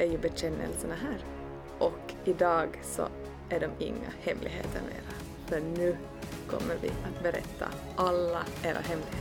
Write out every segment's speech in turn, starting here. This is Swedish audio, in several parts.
är ju bekännelserna här. Och idag så är de inga hemligheter mera. För nu kommer vi att berätta alla era hemligheter.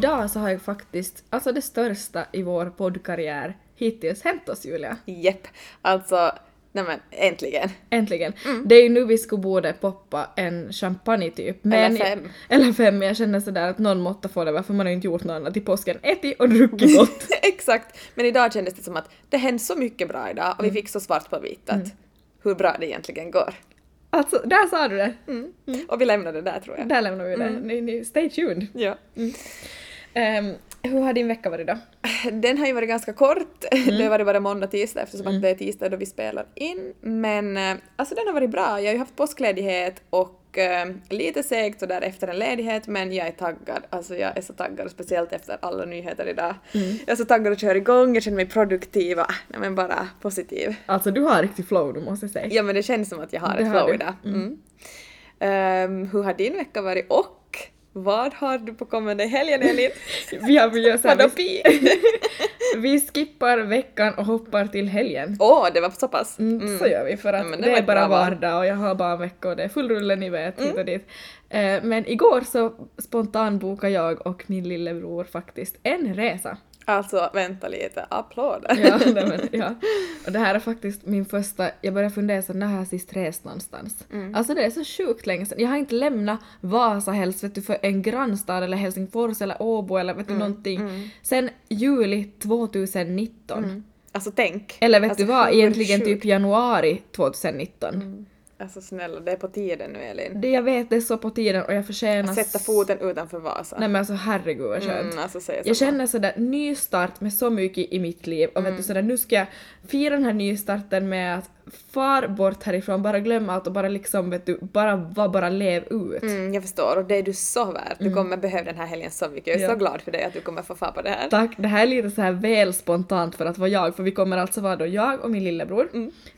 Idag så har jag faktiskt, alltså det största i vår poddkarriär hittills hänt oss Julia. Jepp, alltså, nej men äntligen. Äntligen. Det är ju nu vi skulle borde poppa en champagne typ. Men, Eller fem. Eller fem, jag känner sådär att någon måste få det för man har ju inte gjort något annat i påsken. Ätit och druckit gott. Exakt, men idag kändes det som att det hände så mycket bra idag och vi fick så svart på vitt att hur bra det egentligen går. alltså, där sa du det. Och vi lämnar det där tror jag. Där lämnar vi det. Ni, stay tuned. Ja. Ehm, hur har din vecka varit då? Den har ju varit ganska kort. Det har varit bara måndag, tisdag eftersom att det är tisdag då vi spelar in. Men eh, alltså den har varit bra. Jag har ju haft påskledighet och eh, lite segt sådär efter en ledighet men jag är taggad. Alltså jag är så taggad speciellt efter alla nyheter idag. Jag är så taggad att köra igång, jag känner mig produktiv och äh, nej, men bara positiv. Alltså du har riktigt flow du måste säga. Ja men det känns som att jag har Det ett flow du. idag. Mm. Ehm, hur har din vecka varit och vad har du på kommande helgen Elin? Vi, har, vi, gör så här, vi, vi skippar veckan och hoppar till helgen. Åh, det var så pass? Mm, Så gör vi för att Ja, det det, är bara vardag och jag har bara en vecka och det är full rulle ni vet hit och dit. Eh, men igår så spontanbokade jag och min lillebror faktiskt en resa. Alltså vänta lite, applåder. Ja, nej, men, ja. Och det här är faktiskt min första, jag börjar fundera så när har jag sist rest någonstans? Alltså det är så sjukt länge sedan. Jag har inte lämnat Vasa helst vet du för en grannstad eller Helsingfors eller Åbo eller vet du någonting. Sen juli 2019. Alltså tänk. Eller vet alltså, du vad, egentligen sjukt. typ januari 2019. Alltså snälla, det är på tiden nu Elin. Det jag vet det är så på tiden och jag förtjänar... Att sätta foten utanför Vasa. Nej men alltså herregud vad skönt. Mm, alltså säger Jag känner sådär nystart med så mycket i mitt liv och Mm. vet du sådär nu ska jag fira den här nystarten med att far bort härifrån, bara glöm allt och bara liksom vet du, bara var bara lev ut. Mm, jag förstår och det är du så värd. Du kommer behöva den här helgen så mycket. Jag är Mm. Ja. så glad för dig att du kommer få fara på det här. Tack, det här är lite så här väl spontant för att vara jag, för vi kommer alltså vara då jag och min lillebror.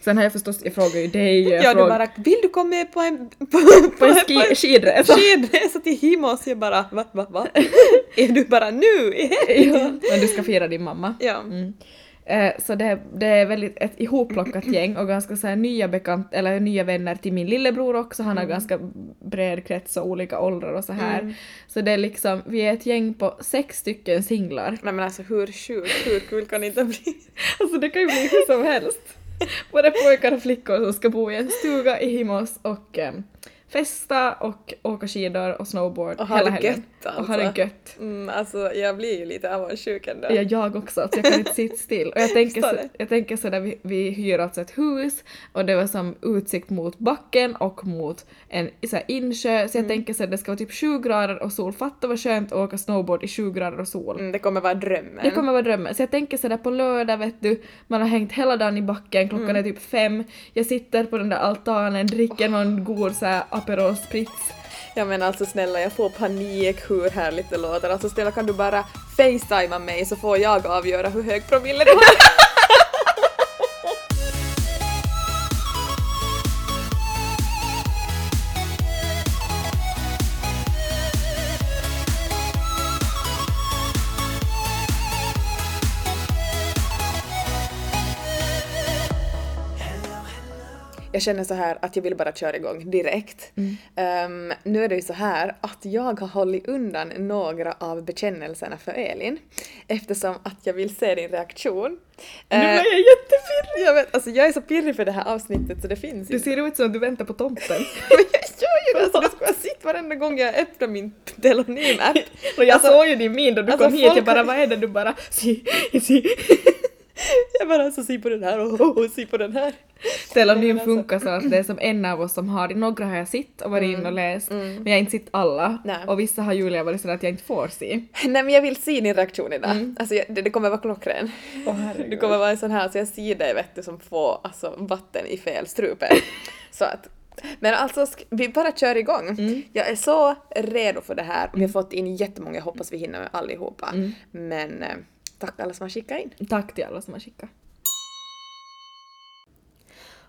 Sen har jag förstås, jag frågar ju dig, jag Mm. Ja, du frågar bara “vill du komma med på en, på, på en ski, skidresa. skidresa till Himos?” Jag bara “va, va, va? är du bara nu i helgen?” ja, men du ska fira din mamma. Ja. Mm. Eh, så det, det är väldigt ett ihopplockat gäng och ganska så nya bekant eller nya vänner till min lillebror också. Han har ganska bred krets och olika åldrar och så här. Så det är liksom, vi är ett gäng på sex stycken singlar. Nej men alltså hur sjukt, hur kul kan det inte bli? Alltså det kan ju bli hur som helst. Både pojkar och flickor som ska bo i en stuga i Himos och em, festa och åka skidor och snowboard Och hela helgen. gött Och ha det alltså. gött. Mm, alltså jag blir ju lite avundsjuk ändå. Ja, jag också, alltså jag kan inte sitta still. Och jag tänker, Förstår så, det. jag tänker så där, vi, vi hyr alltså ett hus och det var som utsikt mot backen och mot en så här, insjö, Mm. så jag tänker så att det ska vara typ 7 grader och sol. Fatta vad skönt att åka snowboard i 7 grader och sol. Mm, det kommer vara drömmen. Det kommer vara drömmen. Så jag tänker sådär på lördag vet du, man har hängt hela dagen i backen, klockan Mm. är typ fem, jag sitter på den där altanen, dricker någon god såhär Aperol Spritz. Ja men alltså snälla jag får panik hur härligt det låter. Alltså snälla kan du bara facetima mig så får jag avgöra hur hög promille det har. Jag känner så här att jag vill bara köra igång direkt. Ehm, nu är det ju så här att jag har hållit undan några av bekännelserna för Elin eftersom att jag vill se din reaktion. Nu Eh, är jag jättepirrig! jag, vet, alltså jag är så pirrig för det här avsnittet så det finns Du inte. ser ut som att du väntar på tomten. Men jag gör ju det! Alltså, du skulle ha sett varenda gång jag öppnar min Telonym-app. Och jag Alltså- såg ju din min då du alltså kom hit, jag bara vad är det? Du bara si, si. Jag bara alltså se på den här och, och, och se på den här. Telonym alltså- funkar så att det är som en av oss som har det. Några har jag sett och varit inne och läst, men jag har inte sett alla. Mm. Nej. Och vissa har Julia varit så att jag inte får se. Nej men jag vill se din reaktion idag. Alltså jag, det, det kommer vara klockren. herregud. du kommer vara en sån här så jag ser dig vet du som får alltså, vatten i fel strupe. så att men alltså, vi bara kör igång. Mm. Jag är så redo för det här vi har fått in jättemånga, jag hoppas vi hinner med allihopa. Mm. Men eh, tack alla som har skickat in. Tack till alla som har skickat.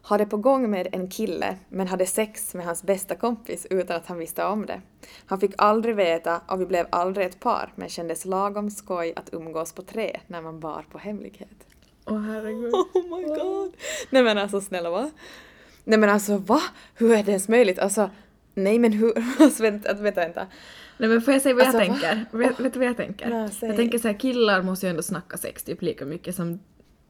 Hade på gång med en kille men hade sex med hans bästa kompis utan att han visste om det. Han fick aldrig veta och vi blev aldrig ett par men kändes lagom skoj att umgås på tre när man bar på hemlighet. Åh herregud. Oh my god! Nej men alltså snälla va? Nej men alltså va? Hur är det ens möjligt? Alltså nej men hur? Alltså vänta, vänta, vänta. Nej men får jag säga vad Alltså, jag va? tänker? Vet, vet du vad jag tänker? Ja, säg. jag tänker så här, killar måste ju ändå snacka sex typ lika mycket som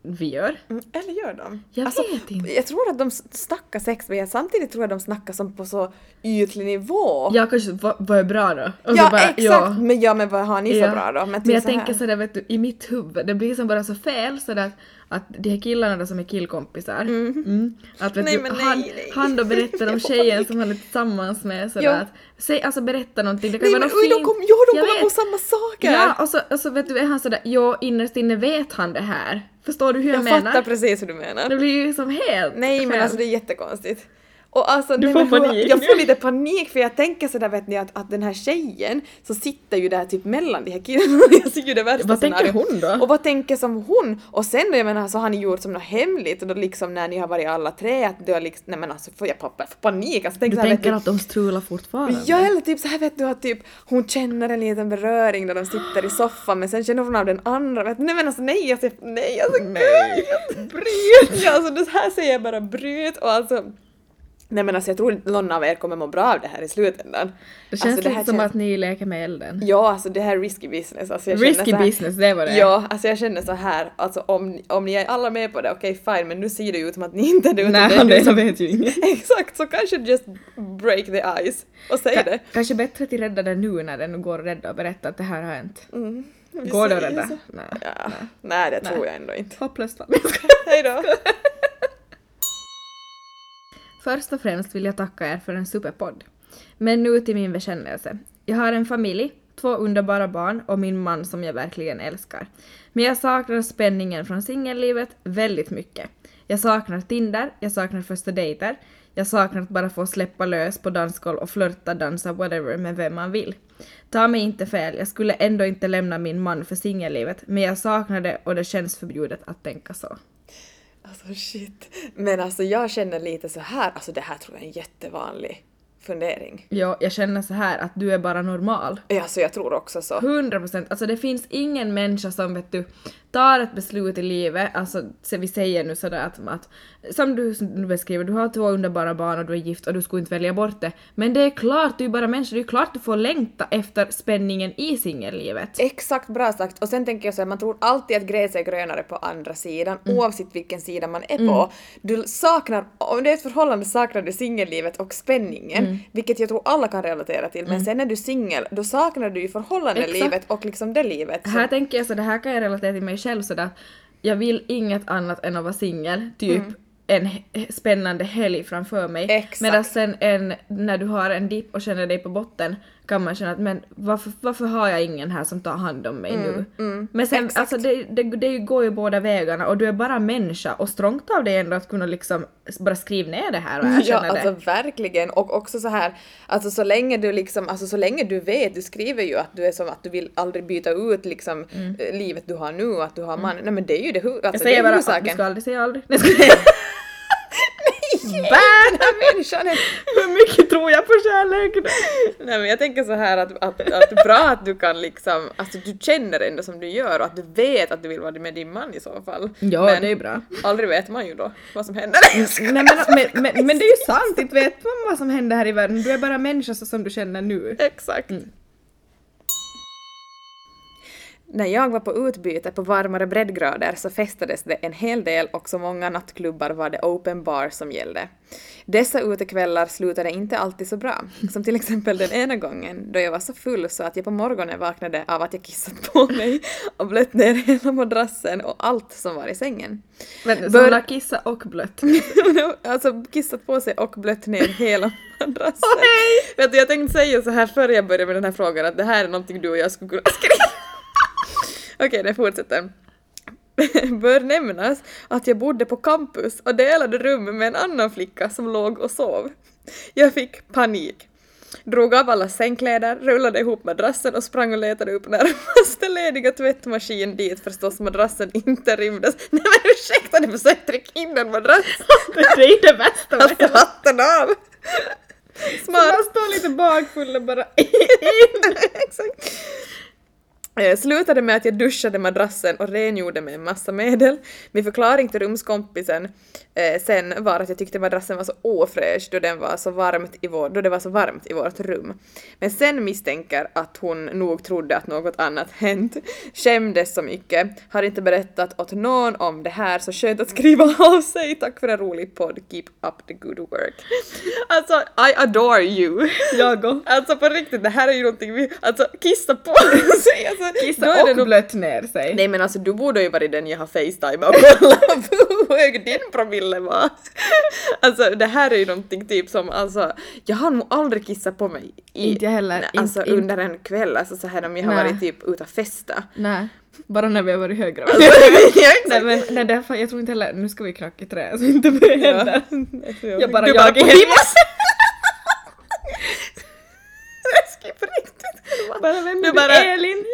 vi gör. Mm, Eller gör de? Jag alltså, vet inte. Jag tror att de snackar sex men jag samtidigt tror jag att de snackar som på så ytlig nivå. Jag kanske, vad, vad är bra då? Och så ja bara, exakt! ja. Men ja men vad har ni Ja. för bra då? Men, Men typ jag så här- tänker sådär vet du, i mitt huvud, det blir som bara så fel sådär att, att de här killarna då som är killkompisar, mm. att vet Nej, du, men nej, han, nej. han då berättar om Jag tjejen som han är tillsammans med sådär Ja. att, säg, alltså berätta någonting, det kan Nej vara men något fint. kom, jo, de Jag kommer på samma saker! Ja, och så, och så vet du, är han sådär, jo innerst inne vet han det här. Förstår du hur jag, jag menar? fattar precis hur du menar. Det blir ju som helt Nej men alltså det är jättekonstigt. Och alltså, Du får panik. Jag får lite panik för jag tänker sådär vet ni att, att den här tjejen så sitter ju där typ mellan de här killarna jag ser ju det värsta Vad tänker hon då? Och vad tänker som hon? Och sen jag menar så har ni gjort som något hemligt och då liksom när ni har varit alla tre att du har liksom, nej men alltså får jag pappa, får panik alltså tänk Du här, vet tänker du, att de strular fortfarande? Ja eller typ så här vet du att typ hon känner en liten beröring när de sitter i soffan men sen känner hon av den andra vet. Nej men alltså nej alltså nej alltså Nej. gud! Bryt! Ja alltså det här säger jag bara bryt och alltså Nej men alltså jag tror någon av er kommer må bra av det här i slutändan. Det känns alltså, lite här som känns- att ni leker med elden. Ja alltså det här är risky business. Alltså, jag Risky här... business, det var det. Ja, alltså jag känner så här, alltså om, om ni är alla med på det, okej fine, men nu ser det ju ut som att ni inte är det. Nej, det det, som- vet ju inget. Exakt, så kanske just break the ice och säg Ka- det. Kanske bättre att rädda det nu när det nu går att rädda och berätta att det här har hänt. Mm, Går det att rädda? Nej. Ja, nej det tror Nej. jag ändå inte. Hopplöst fall. Hej då! Först och främst vill jag tacka er för en superpodd. Men nu till min bekännelse. Jag har en familj, två underbara barn och min man som jag verkligen älskar. Men jag saknar spänningen från singellivet väldigt mycket. Jag saknar Tinder, jag saknar första dejter, jag saknar att bara få släppa lös på dansgolv och flörta, dansa, whatever med vem man vill. Ta mig inte fel, jag skulle ändå inte lämna min man för singellivet, men jag saknar det och det känns förbjudet att tänka så. Alltså shit. Men alltså jag känner lite så här, alltså det här tror jag är en jättevanlig fundering. Ja, jag känner så här att du är bara normal. Alltså jag tror också så. 100 procent. Alltså det finns ingen människa som vet du tar ett beslut i livet, alltså så vi säger nu sådär att, att som du, som du beskriver, du har två underbara barn och du är gift och du skulle inte välja bort det. Men det är klart, du är bara människa, det är klart du får längta efter spänningen i singellivet. Exakt bra sagt. Och sen tänker jag så här, man tror alltid att gräset är grönare på andra sidan, oavsett vilken sida man är på. Du saknar, om det är ett förhållande saknar du singellivet och spänningen, vilket jag tror alla kan relatera till. Men sen när du är singel, då saknar du ju förhållandelivet och liksom det livet. som- Här tänker jag så det här kan jag relatera till mig själv sådär, jag vill inget annat än att vara singel, typ en he- spännande helg framför mig. Medan sen en, när du har en dipp och känner dig på botten kan man känna att men varför, varför har jag ingen här som tar hand om mig nu? Men sen, Exakt. alltså det, det, det går ju båda vägarna och du är bara människa och strångt av dig ändå att kunna liksom bara skriva ner det här och Ja, erkänna alltså det. verkligen. Och också så här, alltså så länge du liksom, alltså så länge du vet, du skriver ju att du är som att du vill aldrig byta ut liksom eh, livet du har nu och att du har man. Nej men det är ju det, alltså, Jag det säger är bara att du ska aldrig säga aldrig. Nej, här människan är... Hur mycket tror jag på kärlek? Nej men jag tänker så här att, att, att bra att du kan liksom, alltså du känner ändå som du gör och att du vet att du vill vara med din man i så fall. Ja, men det är bra. aldrig vet man ju då vad som händer. Nej, men, men, men, men det är ju sant, inte vet man vad som händer här i världen. Du är bara människa så som du känner nu. Exakt. När jag var på utbyte på varmare breddgrader så festades det en hel del och så många nattklubbar var det open bar som gällde. Dessa utekvällar slutade inte alltid så bra, som till exempel den ena gången då jag var så full så att jag på morgonen vaknade av att jag kissat på mig och blött ner hela madrassen och allt som var i sängen. Men Bör- hon har kissat och blött. alltså kissat på sig och blött ner hela madrassen. Vet du, jag tänkte säga så här före jag började med den här frågan att det här är någonting du och jag skulle kunna skriva. Okej, det fortsätter. Bör nämnas att jag bodde på campus och delade rum med en annan flicka som låg och sov. Jag fick panik. Drog av alla sängkläder, rullade ihop madrassen och sprang och letade upp närmaste lediga tvättmaskin dit förstås madrassen inte rymdes. Nej men ursäkta, ni försökte trycka in en madrass! det är det bästa med Alltså hatten av! Så Smart! man står lite bakfull och bara Exakt. Eh, Slutade med att jag duschade madrassen och rengjorde med en massa medel. Min förklaring till rumskompisen eh, sen var att jag tyckte madrassen var så ofräsch då, den var så varmt i vår, då det var så varmt i vårt rum. Men sen misstänker att hon nog trodde att något annat hänt. Skämdes så mycket. Har inte berättat åt någon om det här så skönt att skriva av sig. Tack för en rolig podd. Keep up the good work. Alltså, I adore you. jag och. Alltså på riktigt, det här är ju någonting vi, alltså kissa på sig. Alltså, då är Kissa och nog- blött ner sig. Nej men alltså du borde ju varit den jag har facetimat och kollat hur hög din promille var. Alltså det här är ju någonting typ som alltså, jag har nog aldrig kissat på mig i, Inte jag heller. Alltså inte- under en kväll, alltså så här om jag har Nej. varit typ ute och festa. Nej, bara när vi har varit högre. ja, nej men nej, därför, jag tror inte heller, nu ska vi knacka i trä så inte det händer. Ja. Jag bara du jag i på hennes. Läskigt på riktigt. Bara vem Du är bara- bara... Elin?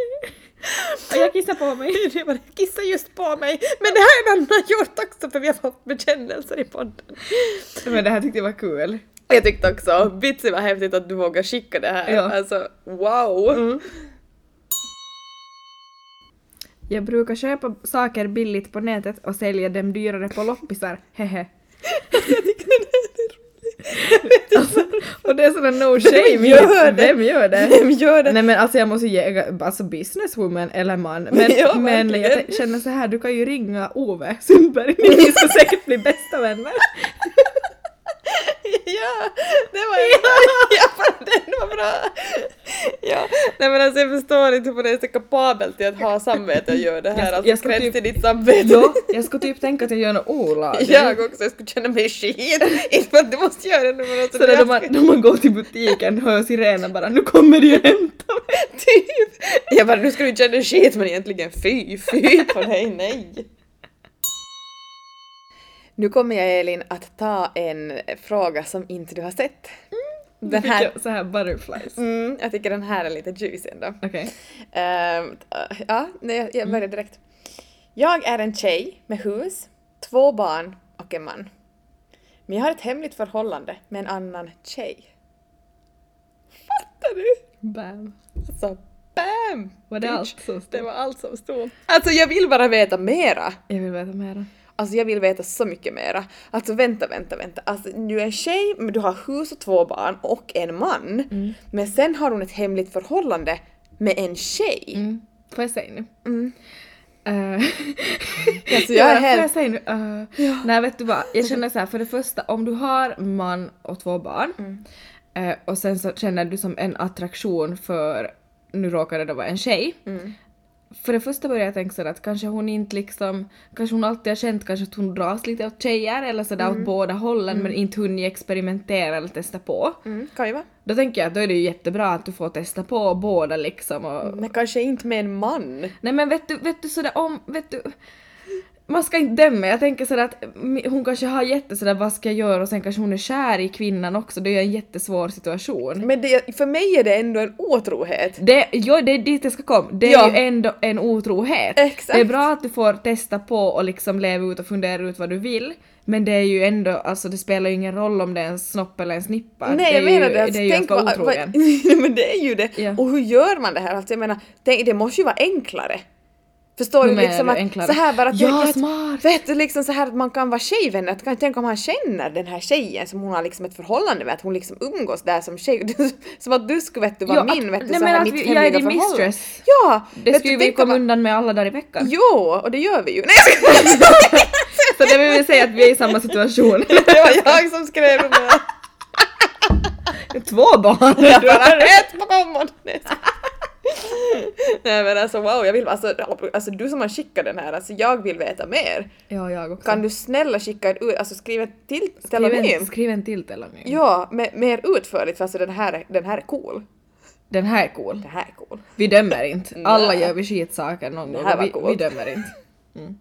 Och jag kissar på mig. Du bara kissa just på mig. Men det här har en annan gjort också för vi har fått bekännelser i podden. Men det här tyckte jag var kul. Jag tyckte också, vitsi vad häftigt att du vågar skicka det här. Ja. Alltså wow! Mm. Jag brukar köpa saker billigt på nätet och sälja dem dyrare på loppisar, hehe. alltså, och det är sådär no shame i gör det. Vem gör det? Vem gör det? Nej men alltså jag måste ge, alltså businesswoman eller man. Men, Ja, men jag känner så här, du kan ju ringa Ove Sundberg, ni ska säkert bli bästa vänner. ja, det var ja, fan, den var bra! Ja, nej men alltså jag förstår inte hur det är så kapabelt till att ha samvete och göra det här. Jag- Alltså jag typ- till ditt samvete. Ja, jag skulle typ tänka att jag gör något olagligt. Jag också, jag skulle känna mig skit. Inte för att du måste göra det men alltså Så då, man, då man går till butiken hör sirenen bara nu kommer de och hämtar mig. typ. Jag bara nu ska du känna dig skit men egentligen fy, fy på dig, nej. Nu kommer jag Elin att ta en fråga som inte du har sett. Den Fick här, så här butterflies. mm, jag tycker den här är lite juicy ändå. Okej. Ehm, ja, nej, jag- jag börjar direkt. Jag är en tjej med hus, två barn och en man. Men jag har ett hemligt förhållande med en annan tjej. Fattar du? Bam. Alltså, bam! Var det bitch. allt som stod? Det var allt som stod. Alltså jag vill bara veta mera. Jag vill veta mer. Alltså jag vill veta så mycket mera. Alltså vänta, vänta, vänta. Alltså du är en tjej men du har hus och två barn och en man. Mm. Men sen har hon ett hemligt förhållande med en tjej. Mm. Får jag säga nu? Mm. Uh, Alltså, jag är Får helt- jag säga nu? Uh, Nej vet du vad, jag känner så här för det första om du har man och två barn Mm. eh, och sen så känner du som en attraktion för, nu råkar det då vara en tjej. Mm. För det första börjar jag tänka sådär att kanske hon inte liksom, kanske hon alltid har känt kanske att hon dras lite åt tjejer eller sådär Mm. åt båda hållen men inte hunnit experimentera eller testa på. Mm, kan ju vara. Då tänker jag att då är det ju jättebra att du får testa på båda liksom och... Men kanske inte med en man. Nej men vet du, vet du sådär om, vet du... Man ska inte döma, jag tänker sådär att hon kanske har jätte sådär vad ska jag göra och sen kanske hon är kär i kvinnan också, det är ju en jättesvår situation. Men det, för mig är det ändå en otrohet. Det, jo, det är dit jag ska komma, det är Ja. ju ändå en otrohet. Exakt. Det är bra att du får testa på och liksom leva ut och fundera ut vad du vill, men det är ju ändå, alltså det spelar ju ingen roll om det är en snopp eller en snippa. Nej det jag är menar ju, det, alltså, det är ju att tänk vara vad, otrogen. vad, men det är ju det. Ja. Och hur gör man det här? Alltså jag menar, tänk, det måste ju vara enklare. Förstår du? Liksom att Enklare? så här bara att Ja, jag, smart! Vet du liksom så här att man kan vara tjejvän, att kan tänk om han känner den här tjejen som hon har liksom ett förhållande med, att hon liksom umgås där som tjej. som att du skulle vet du vara Jo, min vet du nej, så här att mitt vi- jag är hemliga din förhållande. mistress. Ja! Det skulle vi komma om- undan med alla dagar i veckan. Jo, och det gör vi ju. Nej jag! Så det vill säga att vi är i samma situation. Det var jag som skrev det. Två barn! Jag bara rätt på kommon! Nej, men alltså wow, jag vill alltså, alltså du som har skickat den här, alltså jag vill veta mer. Ja, jag också. Kan du snälla skicka ut, alltså skriv ett till skriv telonym? en, skriv en till telonym. Ja, med, mer utförligt för alltså den här, är- den här är cool. Den här är cool. Den här är cool. Vi dömer inte. Alla gör vi skitsaker någon gång vi, coolt. vi dömer inte. Mm.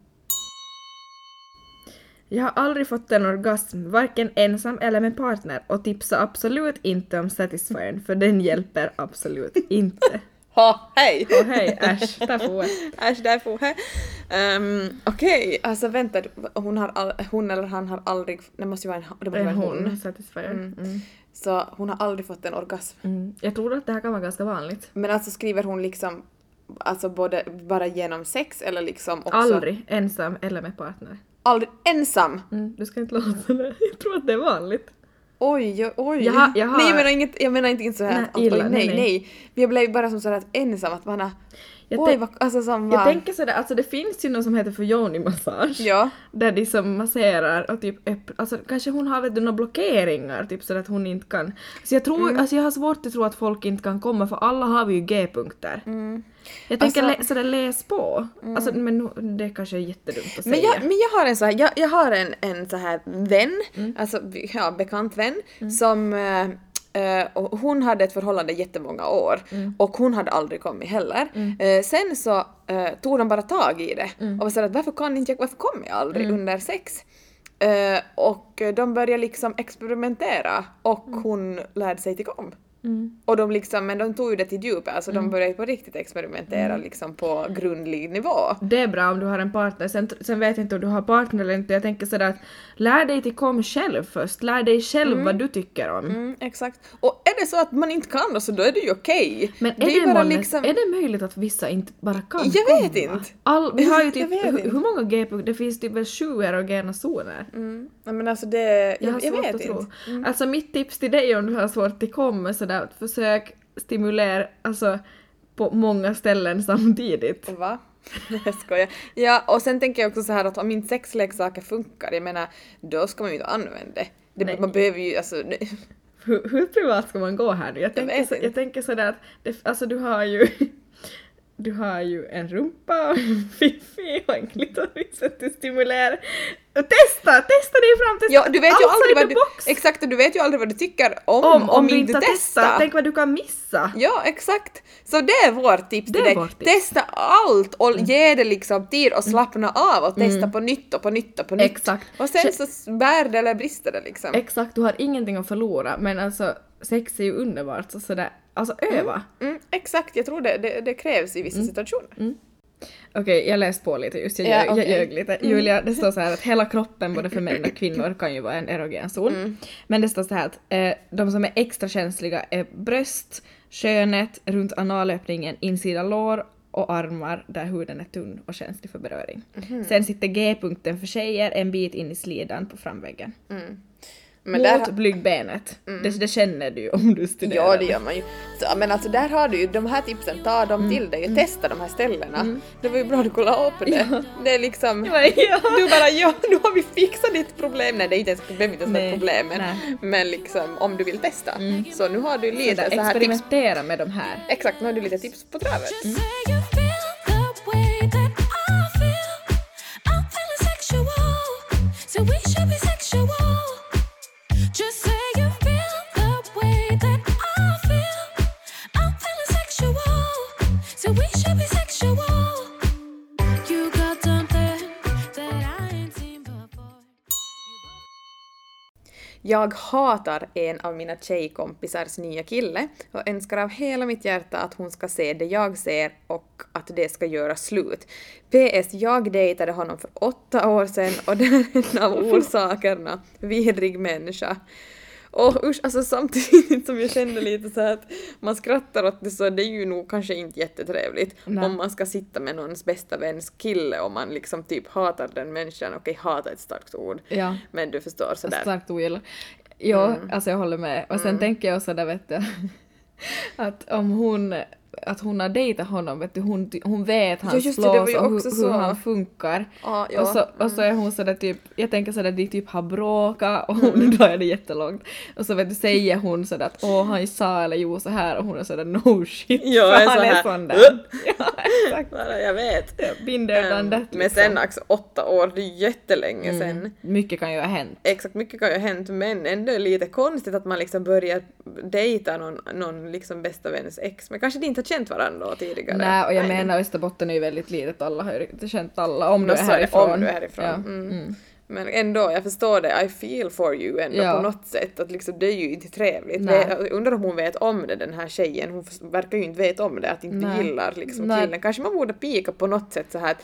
Jag har aldrig fått en orgasm, varken ensam eller med partner och tipsa absolut inte om Satisfyern för den hjälper absolut inte. Ha, hej! Och hej äsch, där får. Äsch, där får jag. Um, Okej, alltså vänta, hon, har all, hon eller han har aldrig, det måste ju vara en, det måste vara En en hon. hon, Satisfyer. Mm. Mm. Så hon har aldrig fått en orgasm. Mm. Jag tror att det här kan vara ganska vanligt. Men alltså skriver hon liksom, alltså både bara genom sex eller liksom också? Aldrig ensam eller med partner. Aldrig ensam? Mm. Du ska inte låta det. Jag tror att det är vanligt. Oj, oj. Jag jag har- Nej jag menar inget, jag menar inte, inte så här Nej, att, illa, oj, nej, nej, nej, nej. Vi blev bara som sådär att ensam, att man har, Jag, oj vad, alltså som jag var, tänker sådär, alltså det finns ju något som heter för yoni-massage. ja. Där de som masserar och typ öpp- alltså kanske hon har vet du några blockeringar typ så att hon inte kan. Så jag tror, Mm. alltså jag har svårt att tro att folk inte kan komma för alla har vi ju G-punkter. Mm. Jag tänker Alltså- lä- sådär läs på. Alltså men det kanske är jättedumt att Men säga. jag, men jag har en så här, jag, jag har en, en så här vän, Mm. alltså ja, bekant vän, som eh, eh, och hon hade ett förhållande jättemånga år Mm. och hon hade aldrig kommit heller. Eh, sen så eh, tog de bara tag i det Mm. och var såhär att varför kan inte jag, varför kommer jag aldrig under sex? Eh, och de började liksom experimentera och hon lärde sig tycka om. Mm. Och de liksom, men de tog ju det till djupet, alltså de började på riktigt experimentera Mm. liksom på grundlig nivå. Det är bra om du har en partner, sen, sen vet jag inte om du har partner eller inte. Jag tänker sådär att lär dig till kom själv först, lär dig själv vad du tycker om. Mm, exakt. Och är det så att man inte kan så då är det ju okej. Men är det det, är liksom... är det möjligt att vissa inte bara kan Jag vet komma? inte. All, vi har ju typ, hur, hur många G-punkter? Det finns typ väl sju erogena zoner. Mm. Men alltså det... Jag Jag, jag, vet inte. Mm. Alltså mitt tips till dig om du har svårt att komma sådär, att försök stimulera alltså på många ställen samtidigt. Va? jag skojar. Ja, och sen tänker jag också så här att om inte sexleksaker funkar, jag menar, då ska man ju inte använda det. Nej. det man behöver ju alltså... Hur, hur privat ska man gå här nu? Jag tänker, vet så, jag tänker sådär att det, alltså du har ju du har ju en rumpa och en fiffi och en klitoris att du stimulerar. Testa! Testa dig fram! Testa Ja, du vet ju outside aldrig vad du... box. Exakt, och du vet ju aldrig vad du tycker om om, om, du inte har testat. Tänk vad du kan missa! Ja, exakt. Så det är vårt tips Det till dig. tips. Testa allt och ge det liksom tid och slappna av och testa på nytt och på nytt och på nytt. Exakt. Och sen så bär det eller brister det liksom. Exakt, du har ingenting att förlora men alltså sex är ju underbart så sådär, alltså öva. Mm, exakt, jag tror det, det, det krävs i vissa situationer. Okej, jag läste på lite just, jag, Ja. Mm. jag ljög lite. Julia, det står så här att hela kroppen både för män och kvinnor kan ju vara en erogen zon. Mm. Men det står så här att eh, de som är extra känsliga är bröst, könet, runt analöppningen, insida lår och armar där huden är tunn och känslig för beröring. Mhm. Sen sitter G-punkten för tjejer en bit in i slidan på framväggen. Mm. Men Mot där, blygdbenet. Det, det känner du ju om du studerar. ja, det gör man ju. Så, men alltså där har du ju de här tipsen, ta dem till dig och testa de här ställena. Det var ju bra att du kollade upp det. Det är liksom... Ja, ja. Du bara ja, nu har vi fixat ditt problem. Nej, det är inte ens ett problem, inte ens Nej, ett problem. Men, nej. men liksom om du vill testa. Så nu har du lite Sådär, så här tips. experimentera med de här. Exakt, nu har du lite tips på travet. Jag hatar en av mina tjejkompisars nya kille och önskar av hela mitt hjärta att hon ska se det jag ser och att det ska göra slut. PS. Jag dejtade honom för åtta år sedan och det är en av orsakerna. Vidrig människa. Och usch, alltså samtidigt som jag kände lite så här att man skrattar åt det så det är ju nog kanske inte jättetrevligt Nej. om man ska sitta med någons bästa väns kille och man liksom typ hatar den människan, okej hata ett starkt ord, Ja. men du förstår sådär. Starkt ogillar. Jo, Mm. alltså jag håller med. Och sen tänker jag också där vet du, att om hon, att hon har dejtat honom, vet du, hon, hon vet hans det, det flaws ju och hur, också hur han funkar. Ja, ja. Och, så, och så är hon sådär typ, jag tänker sådär de typ har bråkat och hon drar det jättelångt. Och så vet du, säger hon sådär att åh han sa eller jo så här och hon är sådär no shit. Ja, för jag är han är sån där. Ja, exakt. Jag vet. Binder um, det Men sen alltså åtta år, det är jättelänge Mm. sen. Mycket kan ju ha hänt. Exakt, mycket kan ju ha hänt men ändå är det lite konstigt att man liksom börjar dejta någon, någon liksom bästa väns ex. Men kanske de inte har känt varandra tidigare. Nej, och jag Nej. menar Österbotten är ju väldigt litet, alla har ju riktigt känt alla om du är härifrån. om du är härifrån. Ja. Mm. Mm. Men ändå, jag förstår det, I feel for you ändå Ja. på något sätt. Att liksom, det är ju inte trevligt. Nej. Jag undrar om hon vet om det, den här tjejen. Hon verkar ju inte veta om det, att inte Nej. gillar liksom killen. Kanske man borde pika på något sätt så här att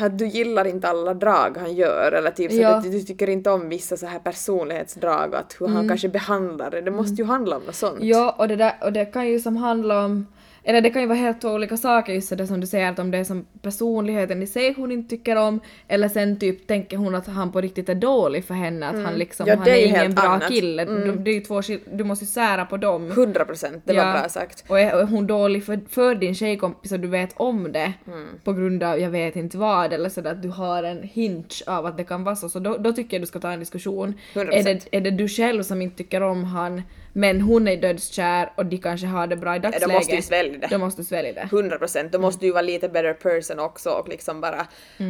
att du gillar inte alla drag han gör eller typ så Ja. att du, tycker inte om vissa så här personlighetsdrag att hur han kanske behandlar det. Det måste ju handla om något sånt. Mm. Ja, och det, där, och det kan ju som handla om eller det kan ju vara helt två olika saker, just det som du säger att om det är som personligheten i sig hon inte tycker om, eller sen typ tänker hon att han på riktigt är dålig för henne, att han liksom, Ja, han är ingen bra annat. kille. Mm. Du, två du måste ju sära på dem. 100 procent, det var Ja. bra sagt. Och är, är hon dålig för, för din tjejkompis och du vet om det Mm. på grund av jag vet inte vad eller sådär att du har en hint av att det kan vara så, så då, då tycker jag du ska ta en diskussion. 100%. Är det, är det du själv som inte tycker om han men hon är dödskär och de kanske har det bra i dagsläget? Då måste ju svälja det. Då måste svälja det. 100 procent, då måste ju vara lite better person också och liksom bara,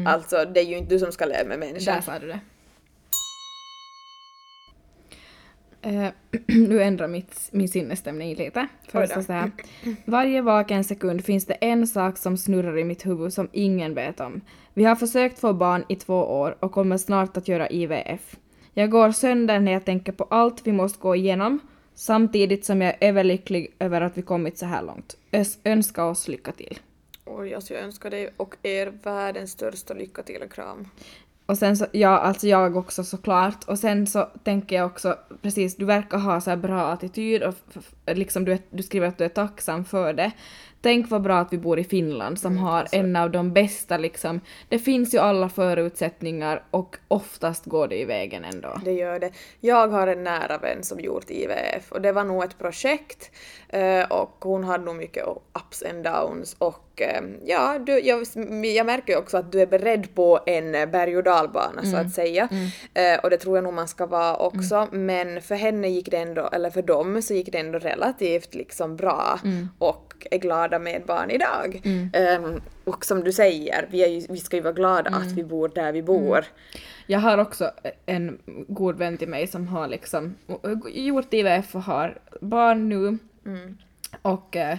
alltså det är ju inte du som ska leva med människan. Där sa du det. Eh, nu ändrar mitt, min sinnesstämning lite. Först så här. Varje vaken sekund finns det en sak som snurrar i mitt huvud som ingen vet om. Vi har försökt få barn i två år och kommer snart att göra IVF. Jag går sönder när jag tänker på allt vi måste gå igenom samtidigt som jag är överlycklig över att vi kommit så här långt. Ös- önska oss lycka till. Oj, alltså jag önskar dig och er världens största lycka till och kram. Och sen så, ja alltså jag också såklart. Och sen så tänker jag också, precis, du verkar ha så här bra attityd och liksom du, är, du skriver att du är tacksam för det. Tänk vad bra att vi bor i Finland som har en av de bästa liksom, det finns ju alla förutsättningar och oftast går det i vägen ändå. Det gör det. Jag har en nära vän som gjort IVF och det var nog ett projekt eh, och hon hade nog mycket ups and downs och eh, ja, du, jag, jag märker ju också att du är beredd på en berg och dalbana så att säga. Eh, och det tror jag nog man ska vara också. Men för henne gick det ändå, eller för dem så gick det ändå relativt liksom bra och är glada med barn idag. Ehm, och som du säger, vi, är ju, vi ska ju vara glada att vi bor där vi bor. Jag har också en god vän till mig som har liksom gjort IVF och har barn nu. Och eh,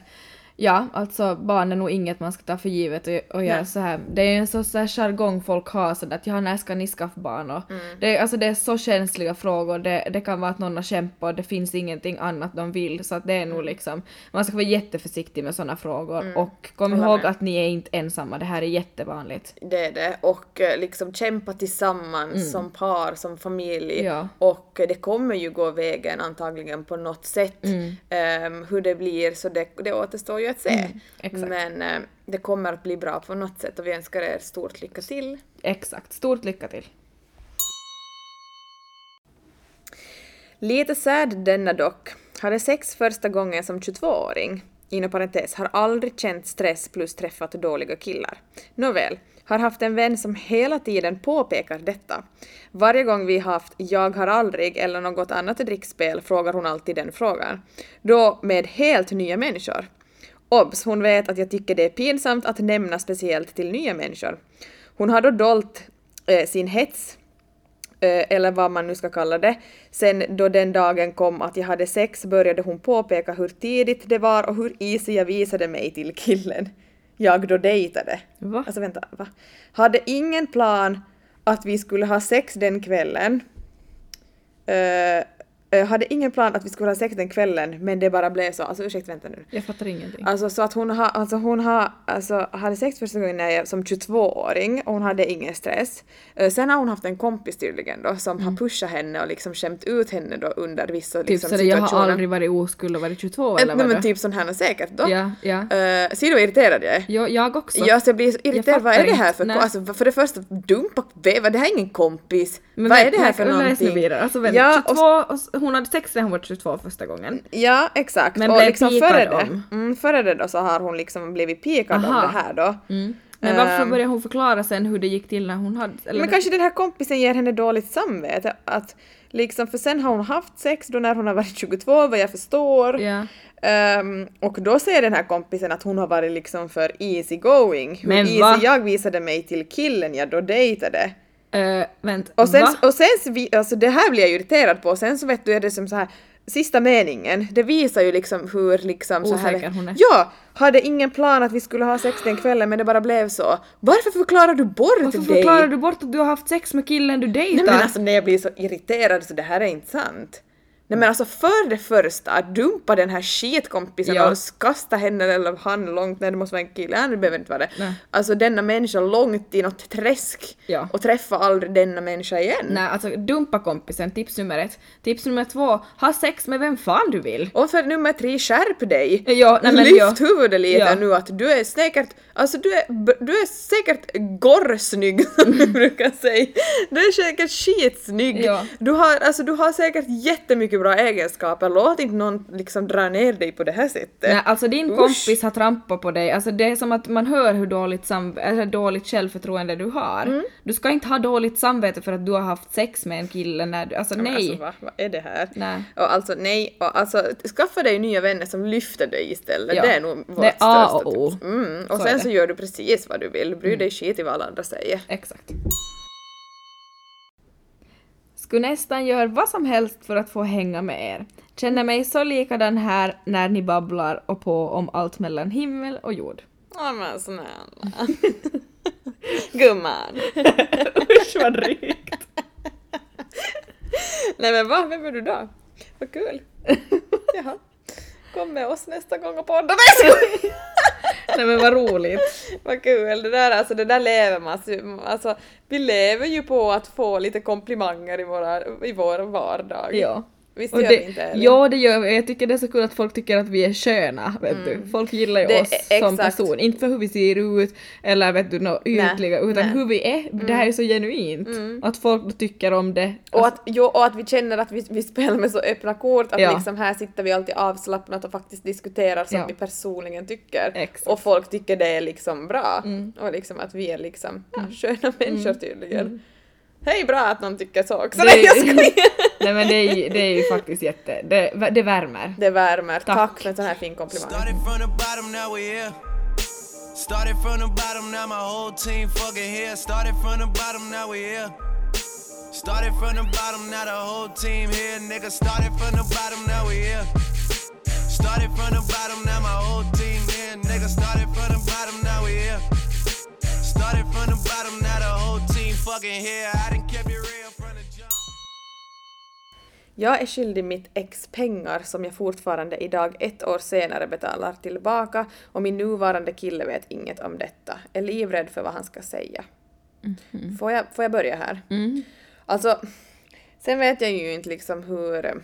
ja, alltså barn är nog inget man ska ta för givet och, och göra så här. Det är en sån så här jargong folk har sådär att ja, när ska ni skaffa barn? Och det, är- alltså det är så känsliga frågor. Det, det kan vara att någon har kämpat och det finns ingenting annat de vill så att det är nog liksom, man ska vara jätteförsiktig med sådana frågor och kom Håller ihåg med. att ni är inte ensamma, det här är jättevanligt. Det är det. Och eh, liksom kämpa tillsammans som par, som familj. Ja. Och det kommer ju gå vägen antagligen på något sätt. Mm. Ehm, hur det blir så det, det återstår ju att se. Mm. Men eh, det kommer att bli bra på något sätt och vi önskar er stort lycka till. Exakt, stort lycka till! Lite sad denna dock. Hade sex första gången som 22-åring. Inom parentes, har aldrig känt stress plus träffat dåliga killar. Nåväl, har haft en vän som hela tiden påpekar detta. Varje gång vi haft “jag har aldrig” eller något annat drickspel frågar hon alltid den frågan. Då med helt nya människor. Obs! Hon vet att jag tycker det är pinsamt att nämna speciellt till nya människor. Hon har då dolt eh, sin hets eh, eller vad man nu ska kalla det. Sen då den dagen kom att jag hade sex började hon påpeka hur tidigt det var och hur easy jag visade mig till killen. Jag då dejtade. Va? Alltså vänta, va? Hade ingen plan att vi skulle ha sex den kvällen. Eh, eh, hade ingen plan att vi skulle ha sex den kvällen men det bara blev så. Alltså ursäkta vänta nu. Jag fattar ingenting. Alltså så att hon, har, alltså hon har, alltså, hade sex första gången när jag, som 22-åring och hon hade ingen stress. Eh, Sen har hon haft en kompis tydligen då som har pushat henne och liksom skämt ut henne då under vissa Mm. typ liksom, så det, jag har situationer. aldrig varit oskuld och varit 22 Eh, eller Nej vad men typ sån här säkert då. Ja, ja. Uh, ser du vad irriterad jag är? Jo, jag också. Ja, så jag blir så irriterad. Vad är det här för... Nej. Alltså, för det första, dumpa det här är ingen kompis. Men vad är vänta, det här för någonting? Alltså, vänta, Ja, 22, och, och, hon hade sex när hon var 22 första gången. ja, exakt. Men och blev liksom före det, om. mm, före det då så har hon liksom blivit pikad Aha. om det här då. Men varför Ehm. började hon förklara sen hur det gick till när hon hade... Eller Men kanske den här kompisen ger henne dåligt samvete. Att liksom, för sen har hon haft sex då när hon har varit 22 vad jag förstår. Ja. Ehm, och då säger den här kompisen att hon har varit liksom för easy going. Hur Men easy va? jag visade mig till killen jag då dejtade. Uh, vänt, Och sen, va? och sen alltså det här blir jag irriterad på, sen så vet du är det som så här sista meningen, det visar ju liksom hur liksom så här... Osäker hon är. Ja! Hade ingen plan att vi skulle ha sex den kvällen men det bara blev så. Varför förklarar du bort Varför dig? förklarar du bort att du har haft sex med killen du dejtar? Nej men alltså när jag blir så irriterad så det här är inte sant. Nej men alltså för det första, att dumpa den här skitkompisen Ja. och kasta henne eller han långt, nej det måste vara en kille, nej det behöver inte vara det. Nej. Alltså denna människa långt i något träsk Ja. och träffa aldrig denna människa igen. Nej, alltså dumpa kompisen, tips nummer ett. Tips nummer två, ha sex med vem fan du vill. Och för nummer tre, skärp dig! Ja, nej, men Lyft ja. huvudet lite Ja. nu att du är säkert, alltså du är, du är säkert gorrsnygg som du brukar säga. Du är säkert skitsnygg. Ja. Du, har, alltså, du har säkert jättemycket bra egenskaper, låt inte någon liksom dra ner dig på det här sättet. Nej, alltså din Usch. kompis har trampat på dig, alltså det är som att man hör hur dåligt, sam- eller dåligt självförtroende du har. Mm. Du ska inte ha dåligt samvete för att du har haft sex med en kille när du, alltså Men nej. Alltså, vad, vad är det här? Nej. Och alltså nej, och alltså skaffa dig nya vänner som lyfter dig istället. Ja. Det är nog vårt Det är A och O. Mm. Och Så sen så gör du precis vad du vill, bry dig skit i vad alla andra säger. Exakt. Skulle nästan göra vad som helst för att få hänga med er. Känner mig så likadan här när ni babblar och på om allt mellan himmel och jord. Ja men snälla. Gumman. Usch vad drygt. Nej men va, vem är du då? Vad kul. Jaha. Kom med oss nästa gång och podda. Jag skojar. Nej men vad roligt. Vad kul, det där, alltså, det där lever man. Alltså, vi lever ju på att få lite komplimanger i, våra, i vår vardag. Ja. Visst gör det, vi inte Elin? ja det gör vi. Jag tycker det är så kul att folk tycker att vi är sköna. Vet du. Folk gillar ju Mm. Det- oss som exakt. person. Inte för hur vi ser ut eller vet du, nå ytliga utan nej. Mm. hur vi är. Det här är så genuint. Att folk tycker om det. Och att, jo, och att vi känner att vi, vi spelar med så öppna kort, att Ja. liksom här sitter vi alltid avslappnat och faktiskt diskuterar som Ja. vi personligen tycker. Exakt. Och folk tycker det är liksom bra. Och liksom att vi är liksom ja, sköna människor tydligen. Hej bra att någon tycker så också. Det jag skojar. Nej men det är, det är ju faktiskt jätte... Det, det värmer. Det värmer. Tack, Tack. för en sån här fin komplimang. Started from the bottom, now we here. Started from the bottom, now my whole team fucking here. Started from the bottom, now we here. Started from the bottom, now the whole team here. Nigga, started from the bottom, now we here. Started from the bottom, now my whole team here. Nigga, started from the bottom, now we here. Started from the bottom, now the whole team fucking here. Jag är skyldig mitt ex pengar som jag fortfarande idag ett år senare betalar tillbaka och min nuvarande kille vet inget om detta. Är livrädd för vad han ska säga. Får, jag, får jag börja här? Alltså, sen vet jag ju inte liksom hur...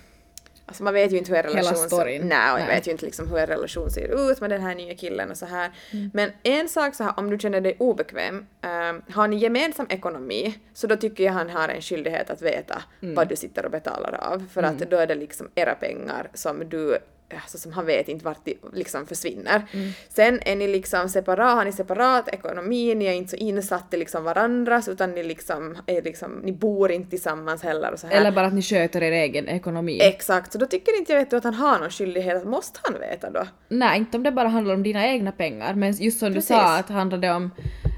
Alltså man vet ju inte hur en Hela relation storyn. ser Nej, och jag Nej. vet ju inte liksom hur en relation ser ut med den här nya killen och så här. Men en sak så här, om du känner dig obekväm, ehm, har ni gemensam ekonomi så då tycker jag han har en skyldighet att veta vad du sitter och betalar av. För att då är det liksom era pengar som du Alltså som han vet inte vart de liksom försvinner. Sen är ni liksom separat, har ni separat ekonomi, ni är inte så insatta i liksom varandras utan ni liksom är liksom, ni bor inte tillsammans heller och så här. Eller bara att ni sköter er egen ekonomi. Exakt, så då tycker inte jag vet du att han har någon skyldighet, måste han veta då? Nej, inte om det bara handlar om dina egna pengar, men just som Precis. du sa att handlar det om eh,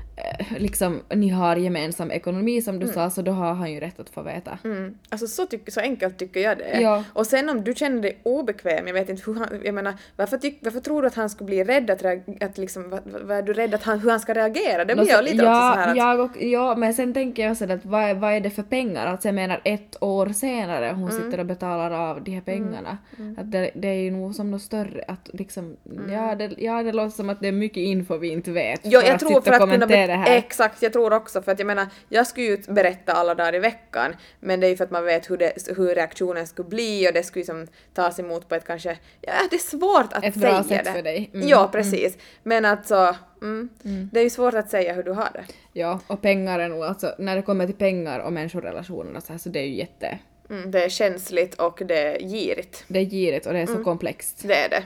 liksom ni har gemensam ekonomi som du sa så då har han ju rätt att få veta. Mm. Alltså så, tyck, så enkelt tycker jag det är. Ja. Och sen om du känner dig obekväm, jag vet inte hur han, jag menar, varför, tyck, varför tror du att han skulle bli rädd att, reag- att liksom, vad, vad är du rädd att han, hur han ska reagera? Det blir jag lite ja, också så här att, jag och, ja, men sen tänker jag sådär att vad, är- vad är det för pengar? Alltså jag menar ett år senare hon Mm. sitter och betalar av de här pengarna. Att det, det är ju nog som något större att liksom, ja, det, ja det låter som att det är mycket info vi inte vet. För jag att tror för och att kunna be- det här. Exakt, jag tror också för att jag menar, jag skulle ju berätta alla dagar i veckan, men det är ju för att man vet hur, det, hur reaktionen skulle bli och det skulle ju som tas emot på ett kanske, ja det är svårt att Ett säga bra sätt det. för dig. Mm, Ja, precis. Men alltså, mm, det är ju svårt att säga hur du har det. Ja, och pengar är nog alltså, när det kommer till pengar och människorelationer och så här så det är ju jätte, Mm, det är känsligt och det är girigt. det är girigt och det är så Mm. komplext. Det är det.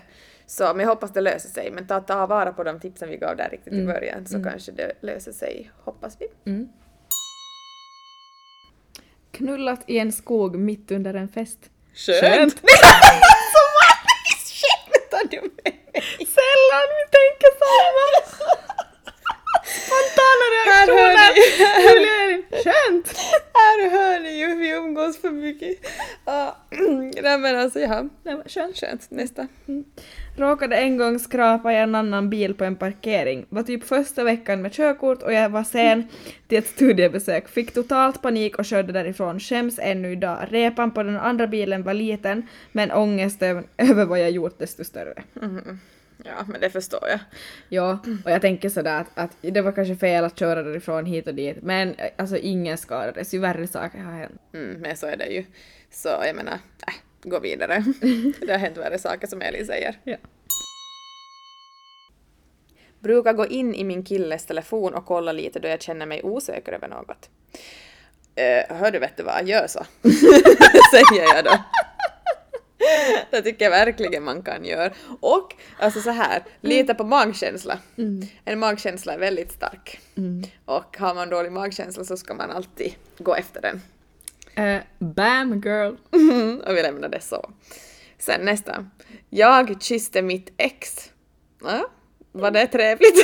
Så, men jag hoppas det löser sig. Men ta, ta vara på de tipsen vi gav där riktigt Mm. i början så kanske det löser sig, hoppas vi. Knullat i en skog mitt under en fest. Skönt! Så vanligt skämtar du med mig? Sällan vi tänker samma! Spontana reaktioner! Julia Skönt! Här hör ni ju vi umgås för mycket. Ja, Nej men alltså ja, Nej, men Skönt. skönt. Nästa. Råkade en gång skrapa i en annan bil på en parkering. Var typ första veckan med körkort och jag var sen till ett studiebesök. Fick totalt panik och körde därifrån. Skäms ännu idag. Repan på den andra bilen var liten men ångesten över vad jag gjort desto större. Ja, men det förstår jag. Ja, och jag tänker sådär att, att det var kanske fel att köra därifrån hit och dit men eh, alltså ingen skadades, ju värre saker har hänt. Mm, men så är det ju. Så jag menar, äh, gå vidare. det har hänt värre saker som Elin säger. Ja. Brukar gå in i min killes telefon och kolla lite då jag känner mig osäker över något. Uh, hör du vet du vad, gör så. Säger jag då. Det tycker jag verkligen man kan göra. Och alltså så här, lita på magkänsla. En magkänsla är väldigt stark. Och har man dålig magkänsla så ska man alltid gå efter den. Eh, bam girl! och vi lämnar det så. Sen nästa. Jag kysste mitt ex. Ja, var det trevligt?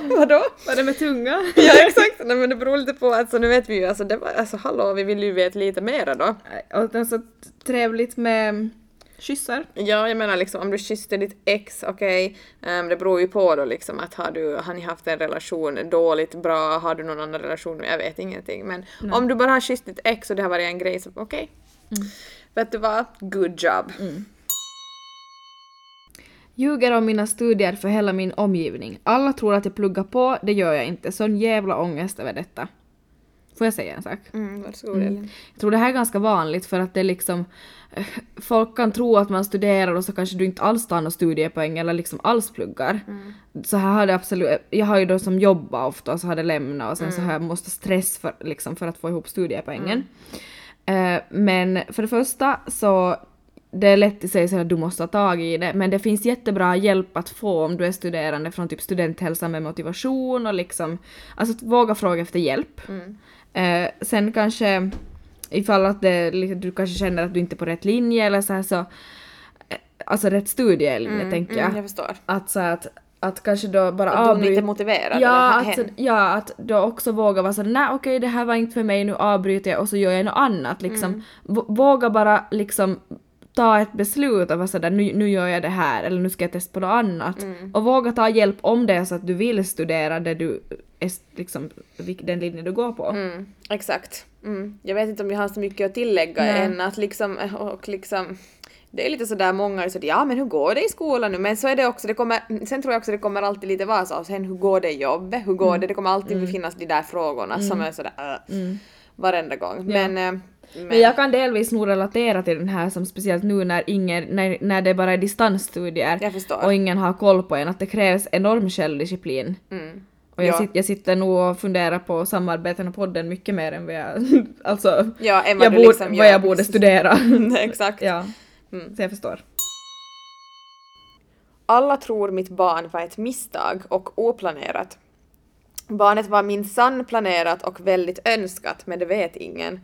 Vadå? Var det med tunga? Ja exakt, Nej, men det beror lite på, alltså nu vet vi ju, alltså det var, alltså hallå, vi vill ju veta lite mera då. Och det är så trevligt med kyssar. Ja, jag menar liksom om du kysste ditt ex, okej, ehm, det beror ju på då liksom att har du, har ni haft en relation dåligt, bra, har du någon annan relation, jag vet ingenting, men om du bara har kysst ditt ex och det har varit en grej så okej. Vet du vad? Good job. Ljuger om mina studier för hela min omgivning. Alla tror att jag pluggar på, det gör jag inte. Sån jävla ångest över detta. Får jag säga en sak? Mm, varsågod Elin. Jag tror det här är ganska vanligt för att det är liksom folk kan tro att man studerar och så kanske du inte alls tar några studiepoäng eller liksom alls pluggar. Så här har det absolut, jag har ju då som jobbat ofta och så har det lämnat och sen så har jag måste stress för, liksom, för att få ihop studiepoängen. Eh, men för det första så det är lätt att säga så att du måste ha tag i det, men det finns jättebra hjälp att få om du är studerande från typ studenthälsan med motivation och liksom, alltså våga fråga efter hjälp. Eh, sen kanske ifall att det, du kanske känner att du inte är på rätt linje eller så här så, eh, alltså rätt studielinje tänker jag. Mm, jag förstår. Att så att, att kanske då bara Att du inte avbryta motiverad Ja, eller att, hen. ja, att då också våga vara såhär, nej okej det här var inte för mig, nu avbryter jag och så gör jag något annat liksom. Mm. Våga bara liksom ta ett beslut och vara sådär, nu, nu gör jag det här eller nu ska jag testa på något annat. Mm. Och våga ta hjälp om det är så att du vill studera det du är liksom, den linje du går på. Mm, exakt. Mm. Jag vet inte om jag har så mycket att tillägga Nej. än att liksom, och liksom det är lite sådär många är sådär, ja men hur går det i skolan nu? Men så är det också, det kommer, sen tror jag också det kommer alltid lite vara så, sen hur går det i jobbet? Hur går det? Det kommer alltid finnas de där frågorna som är sådär äh, varenda gång. Ja. Men, äh, men, Men jag kan delvis nog relatera till den här som speciellt nu när, ingen, när, när det bara är distansstudier och ingen har koll på en, att det krävs enorm självdisciplin. mm. Och jag, Ja. sit, jag sitter nog och funderar på samarbeten och podden mycket mer än vad jag, alltså, Ja, än vad jag, borde, liksom vad jag borde studera. exakt. ja, Mm. så jag förstår. Alla tror mitt barn var ett misstag och oplanerat. Barnet var minsann planerat och väldigt önskat, men det vet ingen.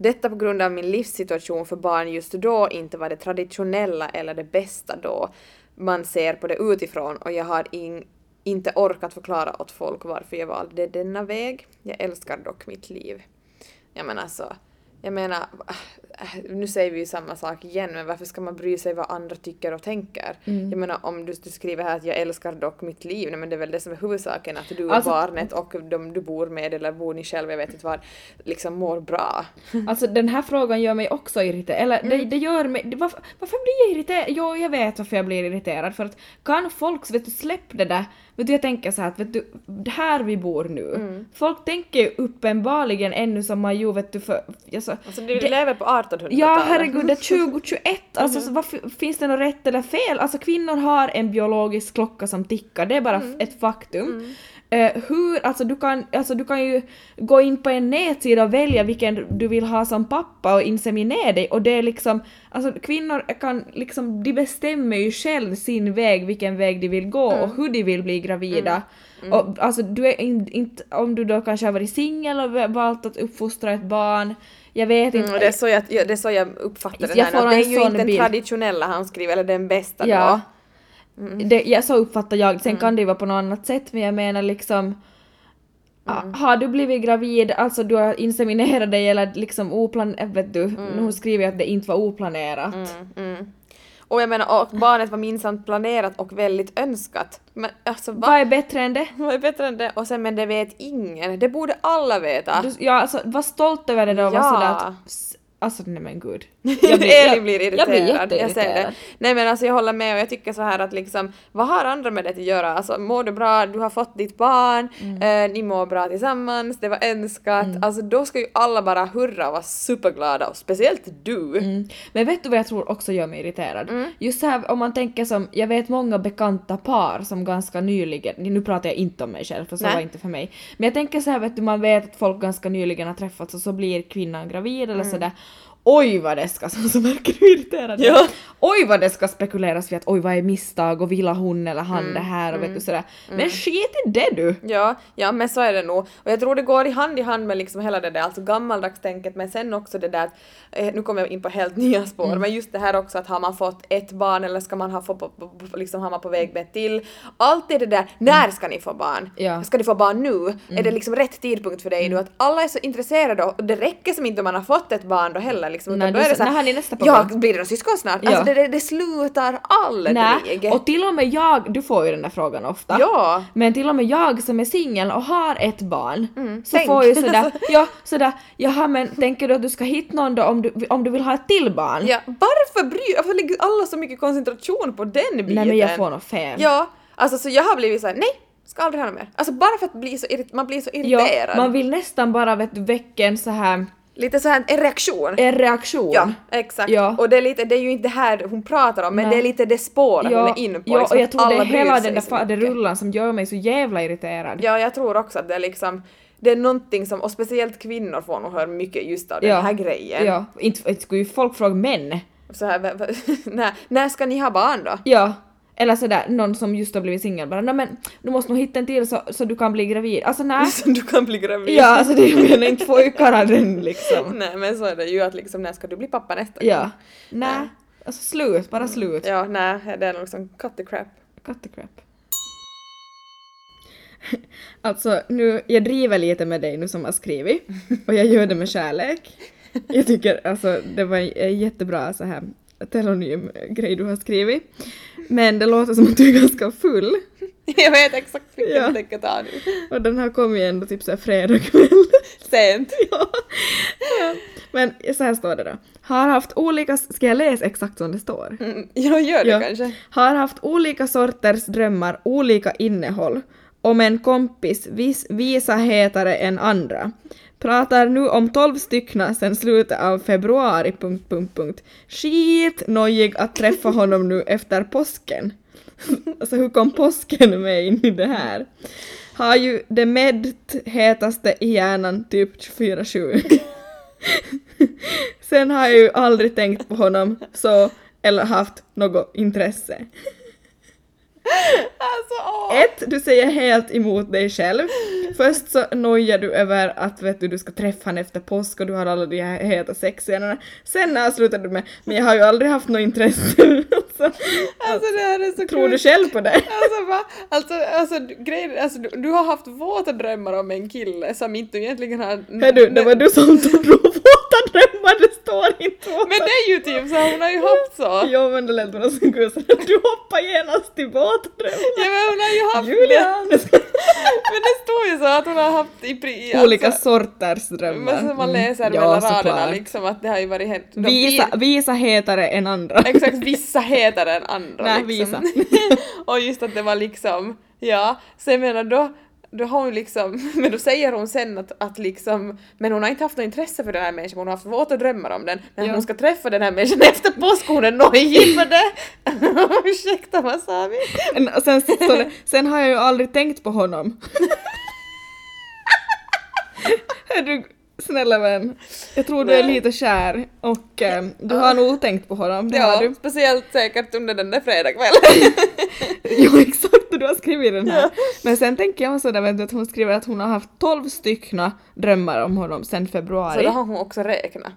Detta på grund av min livssituation för barn just då inte var det traditionella eller det bästa då. Man ser på det utifrån och jag har, in, inte orkat förklara åt folk varför jag valde denna väg. Jag älskar dock mitt liv. Ja men alltså, jag menar, nu säger vi ju samma sak igen, men varför ska man bry sig vad andra tycker och tänker? Mm. Jag menar om du, du skriver här att jag älskar dock mitt liv, nej men det är väl det som är huvudsaken, att du och Alltså- barnet och de du bor med eller bor ni själv, jag vet inte vad, liksom mår bra. Alltså den här frågan gör mig också irriterad. Eller det, det gör mig... det- Varför, varför blir jag irriterad? Jo, jag vet varför jag blir irriterad. För att kan folk, vet du, släpp det där. Vet du, jag tänker så här att vet du, här vi bor nu. Folk tänker ju uppenbarligen ännu som man ju vet du för... Alltså, Alltså du det- lever på 1800-talet. Ja herregud, det är 2021, alltså så varför, finns det något rätt eller fel? Alltså kvinnor har en biologisk klocka som tickar, det är bara f- ett faktum. Eh, hur, alltså du, kan, alltså du kan ju gå in på en nätsida och välja vilken du vill ha som pappa och inseminera dig. Och det är liksom, alltså kvinnor kan liksom, de bestämmer ju själv sin väg, vilken väg de vill gå och hur de vill bli gravida. Och alltså du är in, inte, om du då kanske har varit singel och valt att uppfostra ett barn, jag vet inte. Mm, det, är så jag, ja, det är så jag uppfattar Jag här. får Att det är ju inte den bild. traditionella han skriver, eller den bästa Ja. då. Det, ja, så uppfattar jag. Sen Mm. kan det ju vara på något annat sätt men jag menar liksom Mm. Har du blivit gravid, alltså du har inseminerat dig eller liksom oplanerat, vet du, Mm. nu skriver att det inte var oplanerat. Och jag menar, och barnet var minsann planerat och väldigt önskat. Men alltså va? Vad är bättre än det? Vad är bättre än det? Och sen men det vet ingen. Det borde alla veta. Du, ja, alltså var stolt över det då och var Ja. sådär att Alltså nej men gud. Elin blir irriterad. Jag blir Jag ser det. jätteirriterad. Nej men alltså jag håller med och jag tycker så här att liksom, vad har andra med det att göra? Alltså mår du bra, du har fått ditt barn, Mm. eh, ni mår bra tillsammans, det var önskat. Alltså då ska ju alla bara hurra och vara superglada och speciellt du. Mm. Men vet du vad jag tror också gör mig irriterad? Mm. Just här om man tänker som, jag vet många bekanta par som ganska nyligen, nu pratar jag inte om mig själv för så Nej. var inte för mig, men jag tänker så här vet du, man vet att folk ganska nyligen har träffats och så blir kvinnan gravid eller sådär. Oj vad det ska, så, så verkar du irriterad. Mm. Ja. Oj vad det ska spekuleras vid att oj vad är misstag och vill hon eller Mm. han det här och vet du sådär. Men skit i det du! Ja, ja men så är det nog. Och jag tror det går i hand i hand med liksom hela det där alltså gammaldags tänket men sen också det där att, eh, nu kommer jag in på helt nya spår, Mm. men just det här också att har man fått ett barn eller ska man ha få, på, på, på, liksom har man på väg med till. Alltid det där, när ska ni få barn? Mm. Ja. Mm. Ska ni få barn nu? Är det liksom rätt tidpunkt för dig nu? Att alla är så intresserade och det räcker som inte om man har fått ett barn då heller liksom. Nej, då du så här, när ni nästa på Ja, gång? blir det syskon snart? Ja. Alltså det, det, det slutar aldrig. Nej, och till och med jag, du får ju den där frågan ofta. Ja. Men till och med jag som är singel och har ett barn så Mm, tänk. får ju sådär, ja sådär, jaha men tänker du att du ska hitta någon då om du, om du vill ha ett till barn? Ja, varför bryr varför lägger alla så mycket koncentration på den biten? Nej men jag får nog fel. Ja, alltså så jag har blivit såhär, nej, ska aldrig ha mer. Alltså bara för att bli så man blir så Ja, irriterad. man vill nästan bara vet du, väcka en så här Lite såhär en reaktion. en reaktion. Ja, exakt. Ja. Och det är lite, det är ju inte det här hon pratar om, men Nej. det är lite det spåret hon är inne på. ja liksom och jag tror det är hela den där mycket. faderullan som gör mig så jävla irriterad. Ja, jag tror också att det är liksom, det är någonting som, och speciellt kvinnor får nog höra mycket just av Ja. den här grejen. Ja, inte, inte skulle ju folk fråga män. Så här, när, när ska ni ha barn då? Ja. Eller sådär, någon som just har blivit singel bara men du måste nog hitta en till så, så du kan bli gravid. Alltså nej. Så du kan bli gravid. Ja, alltså det jag menar inte kalla den liksom. Nej men så är det ju att liksom när ska du bli pappa nästa Ja. gång? Nej. Alltså slut, bara slut. Ja, nej, det är liksom cut the crap. Cut the crap. Alltså nu, jag driver lite med dig nu som har skrivit och jag gör det med kärlek. Jag tycker alltså det var en jättebra så här telonym grej du har skrivit. Men det låter som att du är ganska full Jag vet exakt vilken Ja. jag tänker ta nu. och den här kom ju ändå typ såhär fredag kväll. Sent. ja. ja. Men så här står det då. Har haft olika, ska jag läsa exakt som det står? Mm, jag gör det Ja. kanske. Har haft olika sorters drömmar, olika innehåll. Om en kompis vis, visa hetare än andra. Pratar nu om 12 styckna sen slutet av februari... Punkt, punkt, punkt. Skit nojig att träffa honom nu efter påsken. alltså hur kom påsken med in i det här? Har ju det med hetaste i hjärnan typ 24-7. Sen har jag ju aldrig tänkt på honom så eller haft något intresse. Alltså! Ett, du säger helt emot dig själv. Först så nojar du över att vet du, du ska träffa honom efter påsk och du har alla de här heta sexscenerna. Sen avslutar du med “men jag har ju aldrig haft något intresse”. alltså, Alltså det här är så tror du kul. själv på det? Alltså, va? alltså, alltså, grejen, alltså du, du har haft våta drömmar om en kille som inte egentligen har... Hör du, det var du som tog våta drömmar, det står inte våta. Men det är ju typ så, hon har ju haft så. Jo men det lät bara som så du hoppar genast till våta drömmar. Ja men hon har ju haft Julia! det. Men det står ju så att hon har haft i pri, Olika alltså, sorters drömmar. Men som man läser Mm. Ja, mellan raderna såklart. liksom att det har ju varit de Visa, vi- visa hetare än andra. Exakt, vissa heter än andra Nej, liksom. visa. och just att det var liksom, ja, så jag menar då, då har hon liksom, men då säger hon sen att, att liksom, men hon har inte haft något intresse för den här människan, hon har haft våta drömmar om den, men Ja. hon ska träffa den här människan efter påsk, hon är nojig för det. Ursäkta, vad sa vi? Och sen, det, sen har jag ju aldrig tänkt på honom. Du snälla vän, jag tror du är lite kär och eh, du har nog tänkt på honom, det har Ja, du. speciellt säkert under den där fredagskvällen. Jo exakt, du har skrivit den här. Men sen tänker jag sådär vet du, att hon skriver att hon har haft 12 styckna drömmar om honom sen Så februari. då har hon också räknat.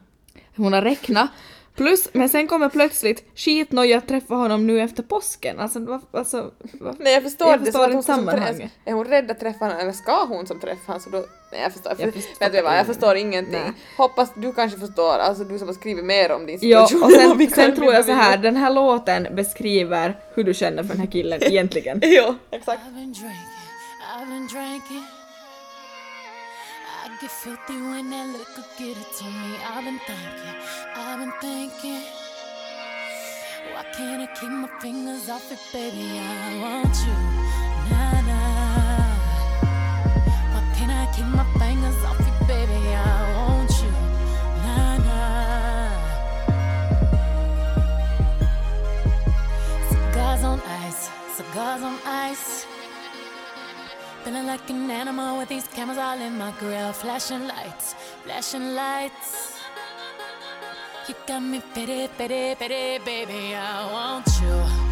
Hon har räknat. Plus, men sen kommer plötsligt skitnoja att träffa honom nu efter påsken. Alltså, va, alltså, va? Nej jag förstår Jag det. förstår hon inte sammanhanget. Är hon rädd att träffa honom eller ska hon som träffa honom? Så då, nej jag förstår. Jag Jag förstår vet du vad, jag ingenting. förstår ingenting. Nej. Hoppas du kanske förstår, alltså du som har skrivit mer om din Ja, situation. och sen, sen tror jag så här, den här låten beskriver hur du känner för den här killen egentligen. Ja, exakt. I've been drinking, I've been drinking. Get filthy when that liquor get it to me. I've been thinking, I've been thinking. Why can't I keep my fingers off it, baby? I want you, nah nah. Why can't I keep my fingers off it, baby? I want you, nah nah. Cigars on ice, cigars on ice. Feeling like an animal with these cameras all in my grill. Flashing lights, flashing lights. You got me pity, pity, pity, baby. I want you.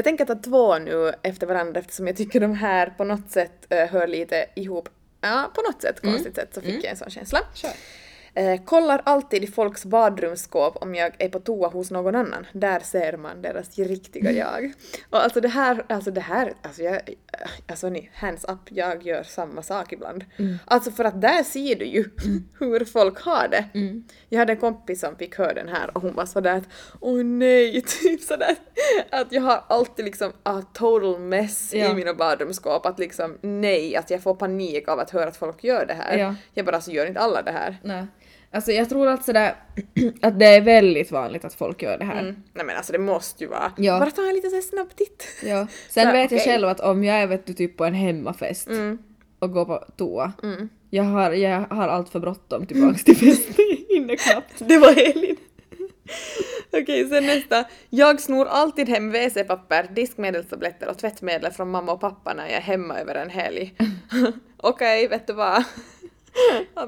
Jag tänker ta två nu efter varandra eftersom jag tycker de här på något sätt eh, hör lite ihop. Ja, på något sätt, konstigt sätt så fick jag en sån känsla. Eh, kollar alltid i folks badrumsskåp om jag är på toa hos någon annan. Där ser man deras riktiga jag. Och alltså det här, alltså det här, alltså jag, alltså ni, hands up, jag gör samma sak ibland. Alltså för att där ser du ju hur folk har det. Jag hade en kompis som fick höra den här och hon var sådär att oj nej, typ sådär att jag har alltid liksom a total mess Ja. i mina badrumsskåp att liksom nej, att jag får panik av att höra att folk gör det här. Ja. Jag bara så gör inte alla det här. Nej. Alltså jag tror att sådär, att det är väldigt vanligt att folk gör det här. Mm. Nej men alltså det måste ju vara. Ja. Bara ta en liten sån snabb titt. Ja. Sen Så, vet jag själv att om jag är vet du, typ på en hemmafest Mm. och går på toa, jag, har, jag har allt för bråttom tillbaks till festen, jag hinner knappt. Det var Elin. Okej, sen nästa. Jag snor alltid hem WC-papper, diskmedelstabletter och tvättmedel från mamma och pappa när jag är hemma över en helg. Okej, vet du vad?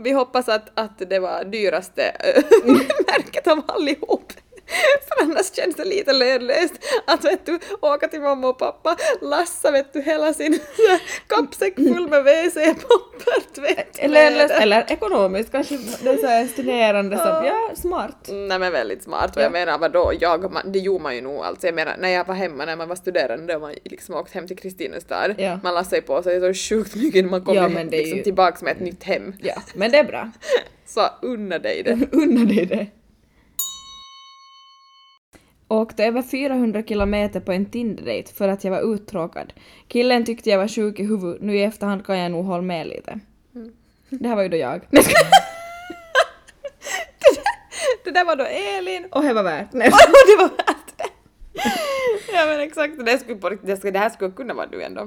Vi hoppas att, att det var dyraste äh, märket av allihop. För annars känns det lite lönlöst att vet du, åka till mamma och pappa, lassa vet du hela sin kappsäck full med WC-papper, tvättmedel. Eller, eller ekonomiskt kanske, det är så här studerande som, ja smart. Nej men väldigt smart och Ja. jag menar vadå, jag, man, det gjorde man ju nog alltså. Jag menar när jag var hemma när man var studerande då man liksom åkt hem till Kristinestad. Ja. Man lassade ju på sig så sjukt mycket när man kom Ja, hem, liksom, ju- tillbaks med ett nytt hem. Ja, men det är bra. Så unna dig det. Unna dig det. Åkte över 400 kilometer på en Tinder-date för att jag var uttråkad. Killen tyckte jag var sjuk i huvudet, nu i efterhand kan jag nog hålla med lite. Det här var ju då jag. Nej, ska- Det där var då Elin Och det var värt. Och det var värt det. Ja men exakt, det, skulle det, skulle, det här skulle kunna vara du ändå.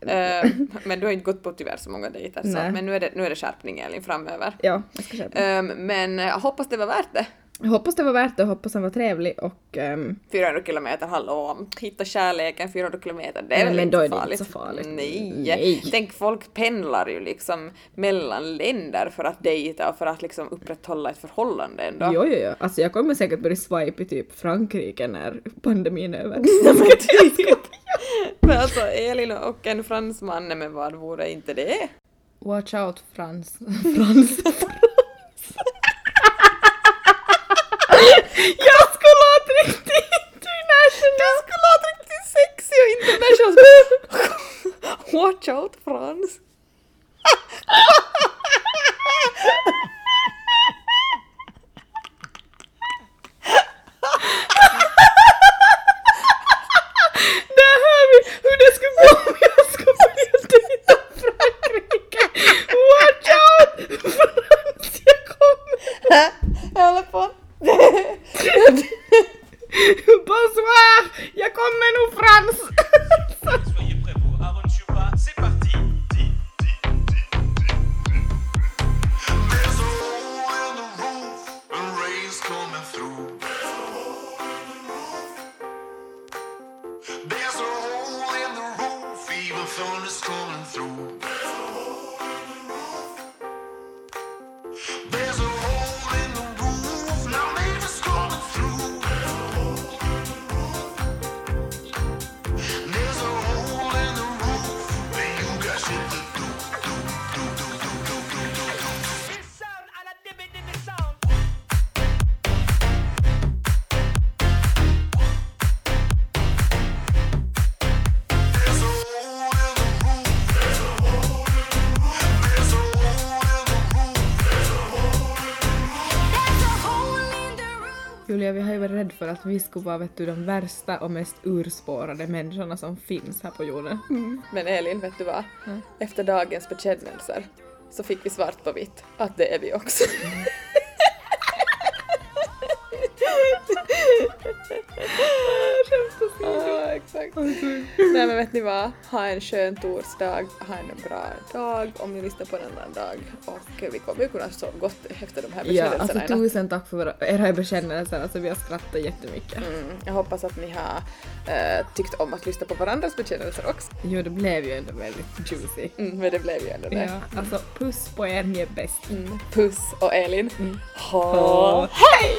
Eh, men du har inte gått på tyvärr så många dejter så, men nu är, det, nu är det skärpning Elin framöver. Ja, jag ska köpa. Ehm, men jag hoppas det var värt det. Jag hoppas det var värt det och hoppas han var trevlig och... ehm, 400 kilometer, hallå, hitta kärleken 400 kilometer, det är Men väl inte då är det farligt. inte så farligt. Nej. Nej. Tänk folk pendlar ju liksom mellan länder för att dejta och för att liksom upprätthålla ett förhållande ändå. Jo, jo, jo. Alltså jag kommer säkert börja swipe i typ Frankrike när pandemin är över. Men alltså Elin och en fransman, men vad vore inte det? Watch out Frans. Frans. Jag skulle låta riktigt international. Du skulle låta riktigt sexy och international. Watch out Frans. Där hör vi hur det skulle gå vi har ju varit rädda för att vi skulle vara vet du, de värsta och mest urspårade människorna som finns här på jorden. Men Elin, vet du vad? Efter dagens bekännelser så fick vi svart på vitt att det är vi också. Ah, exakt. Nej men vet ni vad? Ha en skön torsdag, ha en bra dag om ni lyssnar på en annan dag och vi kommer ju kunna sova gott efter de här Ja, bekännelserna alltså i natt. tusen tack för våra, era bekännelser, alltså vi har skrattat jättemycket. Mm, jag hoppas att ni har eh, tyckt om att lyssna på varandras bekännelser också. Jo, det blev ju ändå väldigt juicy. Mm, men det blev ju ändå det. Ja, alltså puss på er, ni är bäst. Mm. Puss och Elin. Ha. Ha. Hej!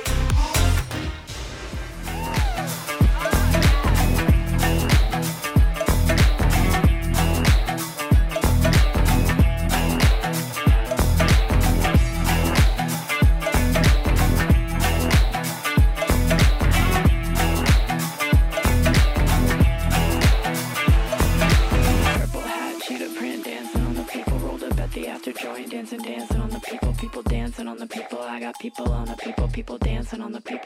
People. Dancing on the people.